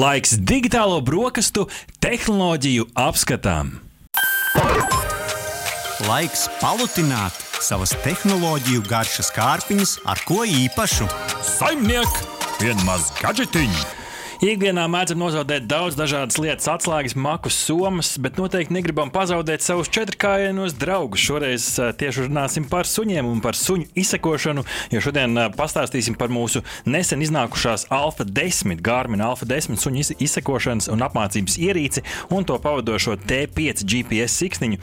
Laiks digitālo brokastu tehnoloģiju apskatām. Laiks palutināt savas tehnoloģiju garšas kārpiņas ar ko īpašu. Saimniek, vienmaz gadžetiņu! Ikdienā mēdzam nozaudēt daudz dažādas lietas, atslēgas, makus, somas, bet noteikti negribam pazaudēt savus četrkājienos draugus. Šoreiz tieši runāsim par suņiem un par suņu izsekošanu, jo šodien pastāstīsim par mūsu nesen iznākušās Alfa 10, Garmin Alfa 10 suņu izsekošanas un apmācības ierīci un to pavadošo T5 GPS siksniņu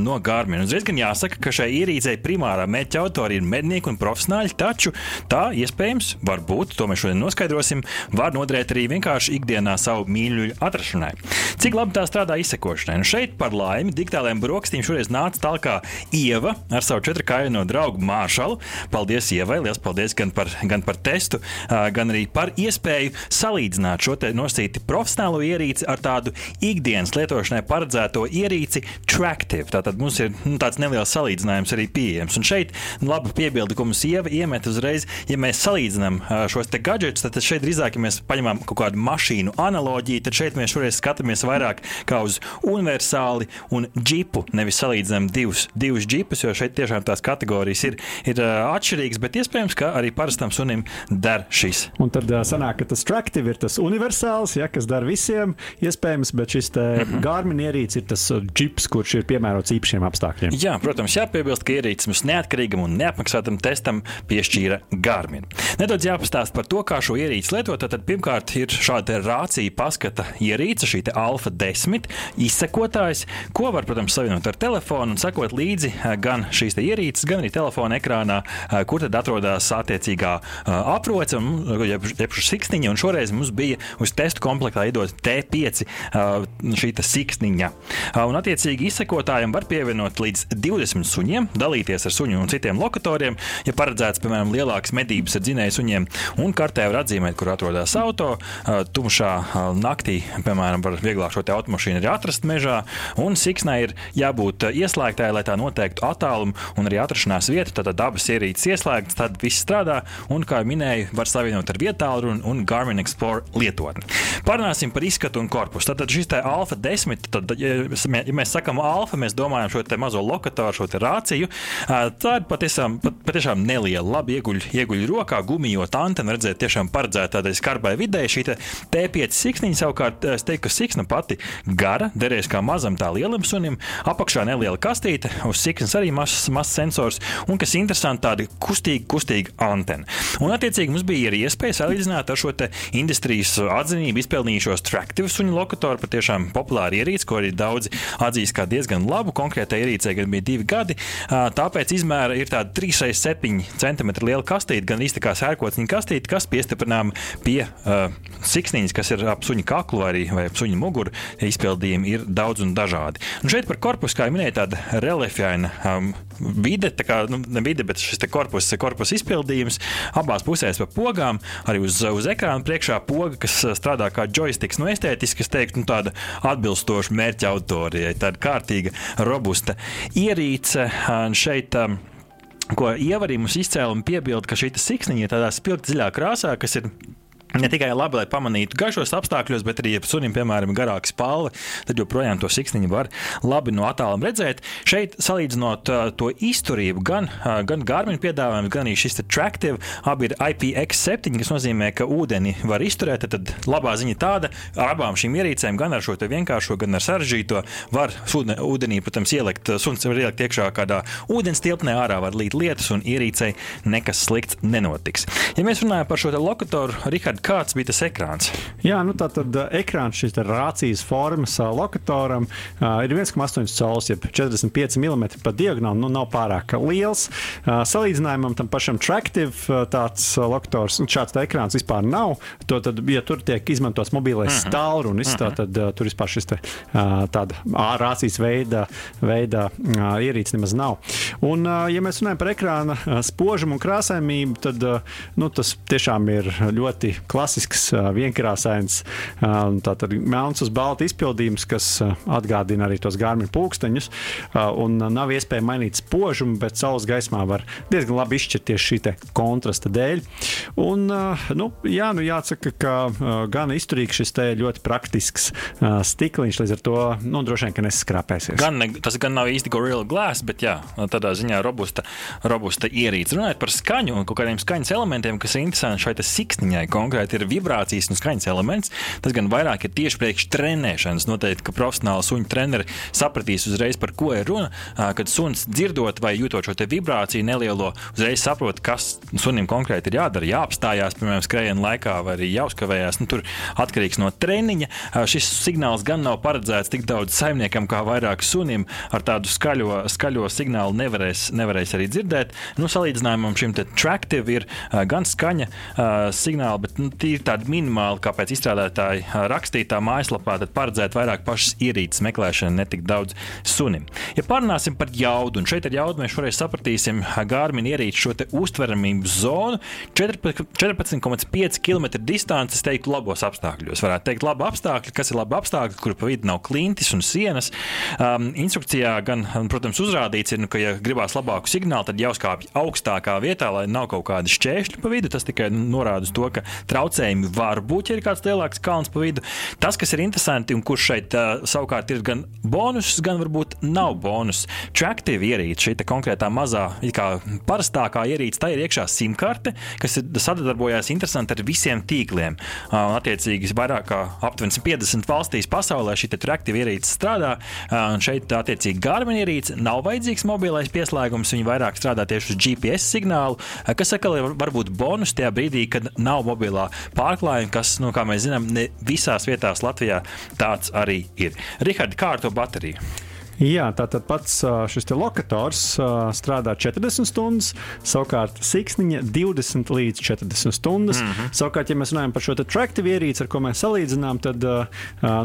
no Garmin. Uzreiz gan jāsaka, ka šai ierīcei primārā mērķa autori ir mednieki un profesionāļi, taču tā iespējams, varbūt, to mēs šodien noskaidrosim, var noderēt arī vienkārši ikdienā savu mīļuļu atrašanai. Cik labi tā strādā izsekošanai? Nu šeit, par laimi, digitālajiem brokastīm šoreiz nāca tālāk Ieva ar savu četrkājaino draugu Māršalu. Paldies, Ievai! Lielas paldies gan par, gan par testu, gan arī par iespēju salīdzināt šo nosīti profesionālo ierīci ar tādu ikdienas lietošanai paredzēto ierīci Tractive. Tātad mums ir nu, tāds neliels salīdzinājums arī pieejams. Un šeit laba piebilde, ko mums Ieva iemet uzreiz, ja mēs salīdzinām šos te gadgetus, tad šeit drīzāk, ja mēs paņemam kaut kādu mašīnu analoģiju, tad šeit mēs šoreiz skatāmies vairāk kā uz universāli un džipu. Nevis salīdzinām divus, divus džipus, jo šeit tiešām tās kategorijas ir, ir atšķirīgas, bet iespējams, ka arī parastam sunim der šis. Un tad sanāk, ka tas traktīvi ir tas universāls, ja, kas der visiem, iespējams, bet šis mm -hmm. Garmin ierīce ir tas džips, kurš ir piemērots īpašiem apstākļiem. Jā, protams, jāpiebilst, ka ierīces mums neatkarīgam un neapmaksātam testam piešķīra Garmin. Nedaudz jāpastāst par to, kā šo ierīci lietot. Tad pirmkārt ir šāda rācija paskata ierīce, šī Alfa 10 izsekotājs, ko var, protams, savienot ar telefonu un sekot līdzi gan šīs ierīces, gan arī telefona ekrānā, kur tad atrodas attiecīgā aproce, jeb, jeb siksniņa. Un šoreiz mums bija uz testu komplektā iedot T5 šī siksniņa. Un, attiecīgi, izsekotājiem var pievienot līdz 20 suņiem, dalīties ar suņu un citiem lokatoriem, ja paredzēts, piemēram, lielākas medības ar dzinēju suņiem, un kartē var atzīmēt, kur atrodas auto. Tumšā naktī, piemēram, var vieglāk šo automašīnu arī atrast mežā, un siksnai ir jābūt ieslēgtai, lai tā noteiktu attālumu un arī atrašanās vietu. Tad abas ierīces ieslēgtas, tad viss strādā, un, kā jau minēju, var savienot ar vietālu un, un Garmin Explorer lietotni. Parunāsim par izskatu un korpusu. Tad šis te Alfa 10, tad, ja, mēs sakām Alfa, mēs domājam šo mazo lokatoru, šo rāciju. Tā ir patiešām, pat, patiešām neliela, labi ieguļ, ieguļ rokā, gumijot antenu, redzēt, tiešām paredzēta tādai skarbai vidē. Šī T5 siksniņa savukārt, es teiktu, ka siksna pati gara, derēs kā mazam tā lielam sunim. Apakšā neliela kastīte, uz siksnas arī mazs, mazs sensors, un kas interesanti, tāda kustīga, kustīga antena. Un, attiecīgi, mums bija arī iespēja salīdzināt ar šo industrijas atzinību izpelnījušos Tractive suņu lokatoru, patiešām populāru ierīci, ko arī daudzi atzīst kā diezgan labu. Konkrētai ierīcei gan bija divi gadi, tāpēc izmēra ir tāda 3,7 cm liela kastīte, gan īsti kā sērkociņa kastīte, kas piestiprinām pie uh, siksniņas, kas ir ap suņa kaklu vai, arī, vai ap suņa muguru. Izpildījumi ir daudz un dažādi. Un šeit par korpusu, kā jau minēju, tāda reliefaina um, vide, tā kā nu, ne vide, bet šis korpus, korpus izpildījums abās pusēs pa pogām, arī uz, uz ekrāna priekšā poga, kas strādā kā joysticks. Nu, estētiski, es teiktu, nu, tāda atbilstoša mērķa auditorijai, tāda kārtīga, robusta ierīce. Šeit, um, ko ievarījums izcēla un piebilda, ka šī siksniņa ir tādā spilgti ziļā krāsā, kas ir Ne tikai labi, lai pamanītu garšos apstākļos, bet arī, ja sunim, piemēram, ir garāka spalva, tad joprojām to siksniņu var labi no attāluma redzēt. Šeit, salīdzinot uh, to izturību, gan, uh, gan Garmin piedāvājums, gan arī šis Tractive, abi ir IPX7, kas nozīmē, ka ūdeni var izturēt. Tad labā ziņa tāda, ar abām šīm ierīcēm, gan ar šo vienkāršo, gan ar sarežģīto, var ūdenī, protams, ielikt, suns var ielikt iekšā kādā ūdens tilpnē, ārā var līt lietas, un ierīcei nekas slikts nenotiks. Ja mēs runājam par šo lokatoru, Rihards, kāds bija tas ekrāns? Jā, nu tā tad uh, ekrāns šis rācijas formas uh, lokatoram uh, ir 1,8 cm, jeb 45 mm pa diagonāli. Nu, nav pārāk liels. Salīdzinājumam tam pašam Tractive uh, tāds lokators, un šāds ekrāns vispār nav. To tad, ja tur tiek izmantots mobilais uh -huh. stāvrunis, uh -huh. tad tur vispār šis te, tāda rācijas veida, veida ierīce nemaz nav. Un, ja mēs runājam par ekrāna spožumu un krāsainību, tad nu, tas tiešām ir ļoti klasisks, vienkrāsains, tātad melns uz balta izpildījums, kas atgādina arī tos gārminu pulksteņus. Un nav iespēja mainīt spožumu, bet saules gaismā var diezgan labi izšķirties šī kontrasta dēļ. Un, nu, jā, nu jāsaka, ka gan izturīgs šis te ļoti praktisks stikliņš, līdz ar to nu, droši vien, nesaskrāpēsies. Gan, ne, tas gan nav īsti Gorilla Glass, bet jā, tādā ziņā robusta, robusta ierīce. Runājot par skaņu un kaut kādiem skaņas elementiem, kas ir interesanti šai siksniņai, konkrēti ir vibrācijas un skaņas elements. Tas gan vairāk ir tieši priekš trenēšanas. Noteikti, ka profesionāli suņu treneri sapratīs uzreiz, par ko ir runa. Kad suns dzirdot vai jūtot šo vibrāciju nelielo, uzreiz saprot, kas sunim konkrēti ir jādara. Jāapstājās, piemēram, skrējiena laikā vai arī jāuzkavējās. Nu, tur atkarīgs no treniņa. Šis signāls gan nav paredzēts tik daudz saimniekam, kā vairāk sunim. Ar tādu skaļo, skaļo signālu nevarēs, nevarēs arī dzirdēt. Nu, salīdzinājumam šim traktīvam ir gan skaņa signāli, bet nu, ir tādi minimāli, kāpēc izstrādātāji rakstītā mājaslapā paredzēt vairāk pašas ierīces meklēšanu, ne tik daudz sunim. Ja parunāsim par jaudu, un šeit ar jaudu mēs šoreiz sapratīsim Gārmina ierīci šo uztveramības zonu 14,5 km distances, teiktu, labos apstākļos. Varētu teikt, labi apstākļi, kas ir labi apstākļi, kur pa vidu nav klintis un sienas. Um, instrukcijā gan, protams, uzrādīts, ir, nu, ka, ja gribās labāku signālu, tad jāuzkāpj augstākā vietā, lai nav kaut kāda šķēršļa pa vidu. Tas tikai norāda uz to, ka traucējumi var būt, ja ir kāds lielāks kalns pa vidu. Tas, kas ir interesanti un kurš šeit uh, savukārt ir gan bonus, gan varbūt nav bonus. Tractive ierīce, šī konkrētā mazā, kā parastākā ierīce, tā ir iekšā simkarte, kas sadarbojās interesanti ar visiem tīkliem. Uh, attiecīgi, vairāk kā aptuveni 50 valstīs pasaulē šī Tractive ierīce strādā. Uh, šeit, attiecīgi, Garmin ierīce nav vajadzīgs mobilais pieslēgums, viņi vairāk strādā tieši uz GPS signālu, kas atkal var būt bonus tajā brīdī, kad nav mobilā pārklājuma, kas, nu, kā mēs zinām, ne visās vietās Latvijā tāds arī ir. Rihards, kā ar to bateriju? Jā, tātad pats šis lokators strādā 40 stundas, savukārt siksniņa 20 līdz 40 stundas. Mm -hmm. Savukārt, ja mēs runājam par šo traktīvu ierīci, ar ko mēs salīdzinām, tad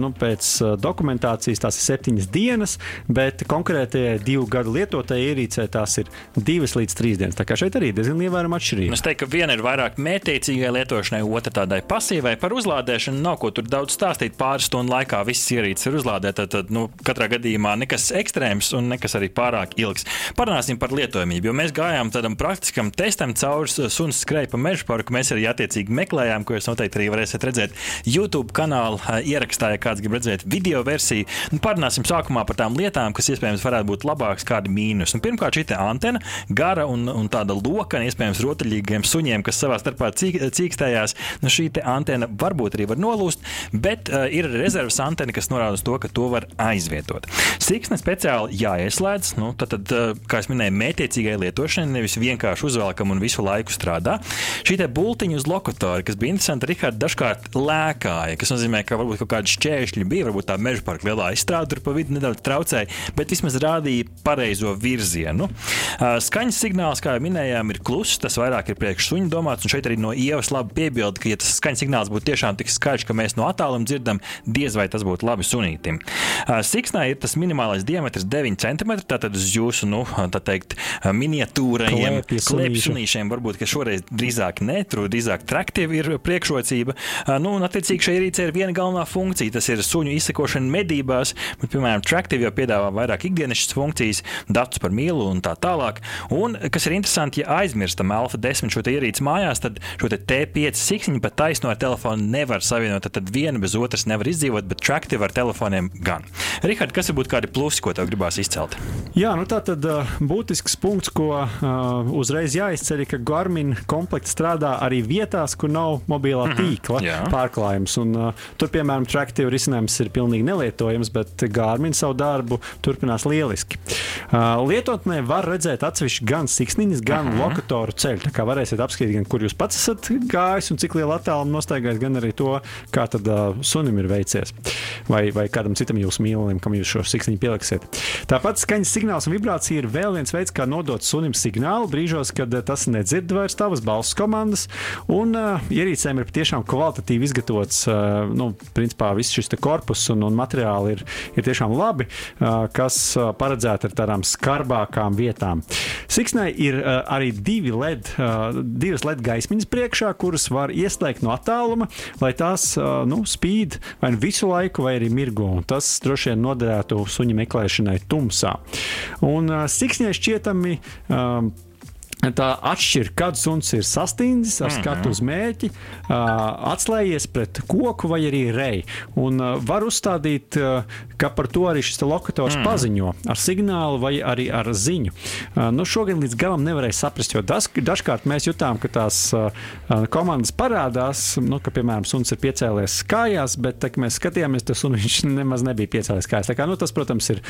nu, pēc dokumentācijas tās ir 7 dienas, bet konkrētajai divu gadu lietotajai ierīcei tās ir 2 līdz 3 dienas. Tā kā šeit arī diezgan ievērojama atšķirība. Es teiktu, ka viena ir vairāk mētiecīgai lietošanai, otra tādai pasīvai. Par uzlādēšanu nav ko tur daudz stāstīt. Pāris stundu laikā visas ierīces ir uzlādētas. Tad, nu, katrā gadījumā nekas nekas ekstrēms un nekas arī pārāk ilgs. Parunāsim par lietojamību, jo mēs gājām tādam praktiskam testam cauri suns skrēja pa meža parku. Mēs arī attiecīgi meklējām, ko jūs noteikti arī varēsiet redzēt YouTube kanāla ierakstā, ja kāds grib redzēt video versiju. Un parunāsim sākumā par tām lietām, kas iespējams varētu būt labākas, kādi mīnus. Un pirmkārt, šī antena gara un, un tāda lokana, iespējams, rotaļīgiem suņiem, kas savā starpā cīk, cīkstējās. Nu, šī antena varbūt arī var nolūst, bet uh, ir rezerves antena, kas norāda uz to, ka to var aizvietot. Siks Siksne speciāli jāieslēdz. Nu, tad, tad, eh, kā jau minēju, mētiecīgai lietošanai, nevis vienkārši uzvelkam un visu laiku strādā. Šī bultiņa uz lokatora, kas bija interesanta, Rihards dažkārt lēkāja, kas nozīmē, ka varbūt kaut kādi šķēršļi bija, varbūt tā meža parka lielā izstrāde tur pa vidu nedaudz traucēja, bet vismaz rādīja pareizo virzienu. Eh, skaņas signāls, kā jau minējām, ir kluss, tas vairāk ir priekš suņu domāts, un šeit arī no ievas labi piebilda, ka, ja tas skaņas signāls būtu tiešām tik skaļš, ka mēs no attāluma dzirdam, diez vai tas būtu labi sunītim. Eh, Siksnā ir tas minimālais maksimālais diametrs 9 cm. Tātad uz jūsu nu, tā teikt, miniatūrajiem klepsunīšiem varbūt šoreiz drīzāk ne, tur drīzāk traktīvi ir priekšrocība. Nu, un, attiecīgi, šai ierīcei ir viena galvenā funkcija. Tas ir suņu izsekošana medībās, bet, piemēram, traktīvi jau piedāvā vairāk ikdienišķas funkcijas, datus par mīlu un tā tālāk. Un, kas ir interesanti, ja aizmirstam alfa 10 šo ierīci mājās, tad šo T5 siksniņu pat taisno ar telefonu nevar savienot. Tad viena bez otras nevar izdzīvot, bet traktīvi ar telefoniem gan. Rihard, kas ir būt kādi plusi? Plusi, ko tev gribās izcelt? Jā, nu tā tad būtisks punkts, ko uh, uzreiz jāizceļ, ka Garmin komplekts strādā arī vietās, kur nav mobilā mm -hmm. tīkla Jā. pārklājums. Un, uh, tur, piemēram, traktīva risinājums ir pilnīgi nelietojams, bet Garmin savu darbu turpinās lieliski. Uh, lietotnē var redzēt atsevišķi gan siksniņas, gan mm -hmm. lokatoru ceļu. Tā kā varēsiet apskatīt, gan kur jūs pats esat gājis un cik lielu attālumu nostaigājis, gan arī to, kā tad uh, sunim ir veicies. Vai, vai kādam citam jūsu mīlulim, kam jūs šo siksniņu pielikt paliksiet. Tāpat skaņas signāls un vibrācija ir vēl viens veids, kā nodot sunim signālu brīžos, kad uh, tas nedzird vairs tavas balss komandas. Un uh, ierīcēm ir patiešām kvalitatīvi izgatavots, uh, nu, principā viss šis korpus un, un materiāli ir, ir tiešām labi, uh, kas uh, paredzēti ar tādām skarbākām vietām. Siksnai ir uh, arī divi LED, uh, divas LED gaismiņas priekšā, kuras var ieslēgt no attāluma, lai tās uh, nu, spīd vai nu visu laiku, vai arī mirgo. Un tas droši vien noderētu suņa meklēšanai tumsā. Un siksņai šķietami. Uh, Tā atšķiras, kad suns ir sastindzis ar skatu uz mērķi, atslēdzies pret koku vai arī reju. Un var uzstādīt, ka par to arī šis lokators mm. paziņo ar signālu vai arī ar ziņu. Nu, šogad līdz galam nevarēja saprast, jo dažkārt mēs jutām, ka tās komandas parādās, nu, ka, piemēram, suns ir piecēlies kājās, bet, tā, kad mēs skatījāmies, tas viņš nemaz nebija piecēlies kājās. Tā kā, nu, tas, protams, ir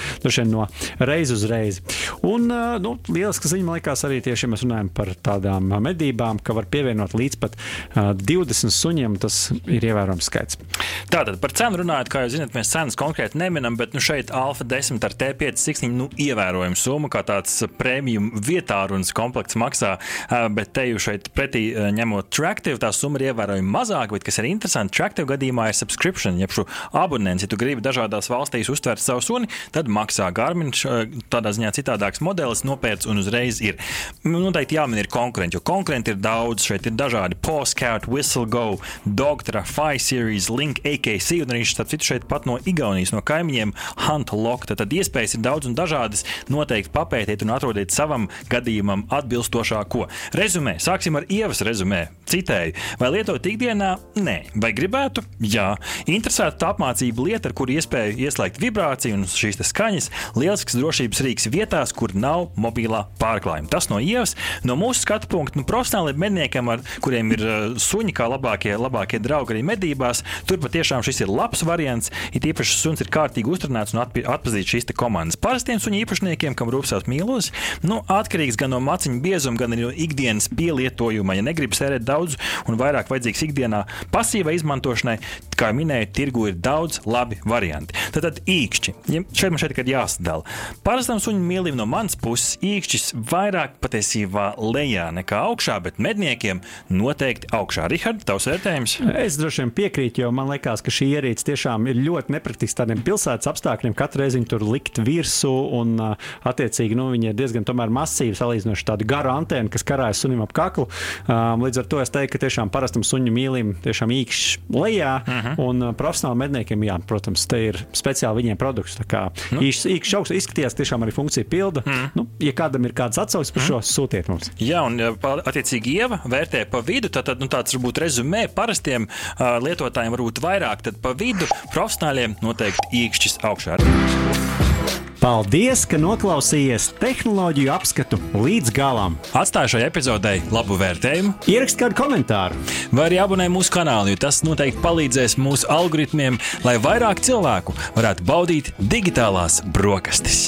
no reizes uz reizi. Un, nu, lieliska ziņa man likās arī tieši mēs runājam par tādām medībām, ka var pievienot līdz pat uh, 20 suņiem. Tas ir ievērojams skaits. Tātad par cenu runājot, kā jūs zināt, mēs cenas konkrēti neminam, bet nu, šeit Alfa 10 ar T5 siksniņu nu, ievērojama summa, kā tāds prēmijum vietārunas komplekts maksā. Bet te jau šeit pretī ņemot Tractive, tā summa ir ievērojami mazāka, bet kas ir interesanti, Tractive gadījumā ir subscription, jeb šo abonents. Ja tu gribi dažādās valstīs uztvert savu suni, tad maksā Garmin, tādā ziņā citādāks modelis, nopērts un uzreiz ir. Noteikti jāmin ir konkurenti, jo konkurenti ir daudz. Šeit ir dažādi Postcard, Whistlego, Doctor, Fire Series, Link, AKC un arī starp citu šeit pat no Igaunijas, no kaimiņiem Hunt Lock. Tad iespējas ir daudz un dažādas. Noteikti papētiet un atrodiet savam gadījumam atbilstošāko. Rezumē, sāksim ar ievas rezumē. Citēju, vai lietot ikdienā? Nē, vai gribētu? Jā, interesēta apmācība lieta, ar kuru iespēju ieslēgt vibrāciju un šīs skaņas, lielisks drošības rīks vietās, kur nav mobilā pārklājuma. Tas no ievas. No mūsu skatu punkta, nu, profesionāliem medniekiem, ar kuriem ir uh, suņi kā labākie, labākie draugi arī medībās, tur patiešām šis ir labs variants. It īpaši suns ir kārtīgi uzturēts un atpazīt šīs komandas. Parastiem suņu īpašniekiem, kam rūpstās mīlus, nu, atkarīgs gan no maciņu biezuma, gan arī no ikdienas pielietojuma. Ja negrib sērēt daudz un vairāk vajadzīgs ikdienā pasīvai izmantošanai, kā minēju, tirgu ir daudz labi varianti. Tad, tad īkšķi. Ja šeit man šeit tikai jāsadala. Parastam suņu mīlim no manas puses īkšķis vairāk patiesībā lejā nekā augšā, bet medniekiem noteikti augšā. Rihard, tavs vērtējums? Es droši vien piekrītu, jo man liekas, ka šī ierīce tiešām ir ļoti nepraktiska tādiem pilsētas apstākļiem. Katru reizi tur likt virsū, un attiecīgi nu, viņi ir diezgan masīvi salīdzinoši tādu garu antenu, kas karājas sunim ap kaklu. Um, līdz ar to es teiktu, ka tiešām parastam suņu mīlim tiešām īkšķis lejā, uh mhm. -huh. un profesionāli medniekiem, jā, protams, te ir speciāli viņiem produkts. Tā kā nu. īkšķis augsts izskatījās, tiešām arī funkcija pilda. Uh mhm. -huh. nu, ja kādam ir kāds atsaucis par uh -huh. šo, sūtiet mums. Jā, un attiecīgi ieva vērtē pa vidu. Tad, nu, tāds varbūt rezumē parastiem uh, lietotājiem varbūt vairāk, tad pa vidu profesionāļiem noteikti īkšķis augšā. Paldies, ka noklausījāties tehnoloģiju apskatu līdz galam. Atstāju šai epizodei labu vērtējumu, ierakstiet kādu komentāru, vai arī abonējiet mūsu kanālu, jo tas noteikti palīdzēs mūsu algoritmiem, lai vairāk cilvēku varētu baudīt digitālās brokastis.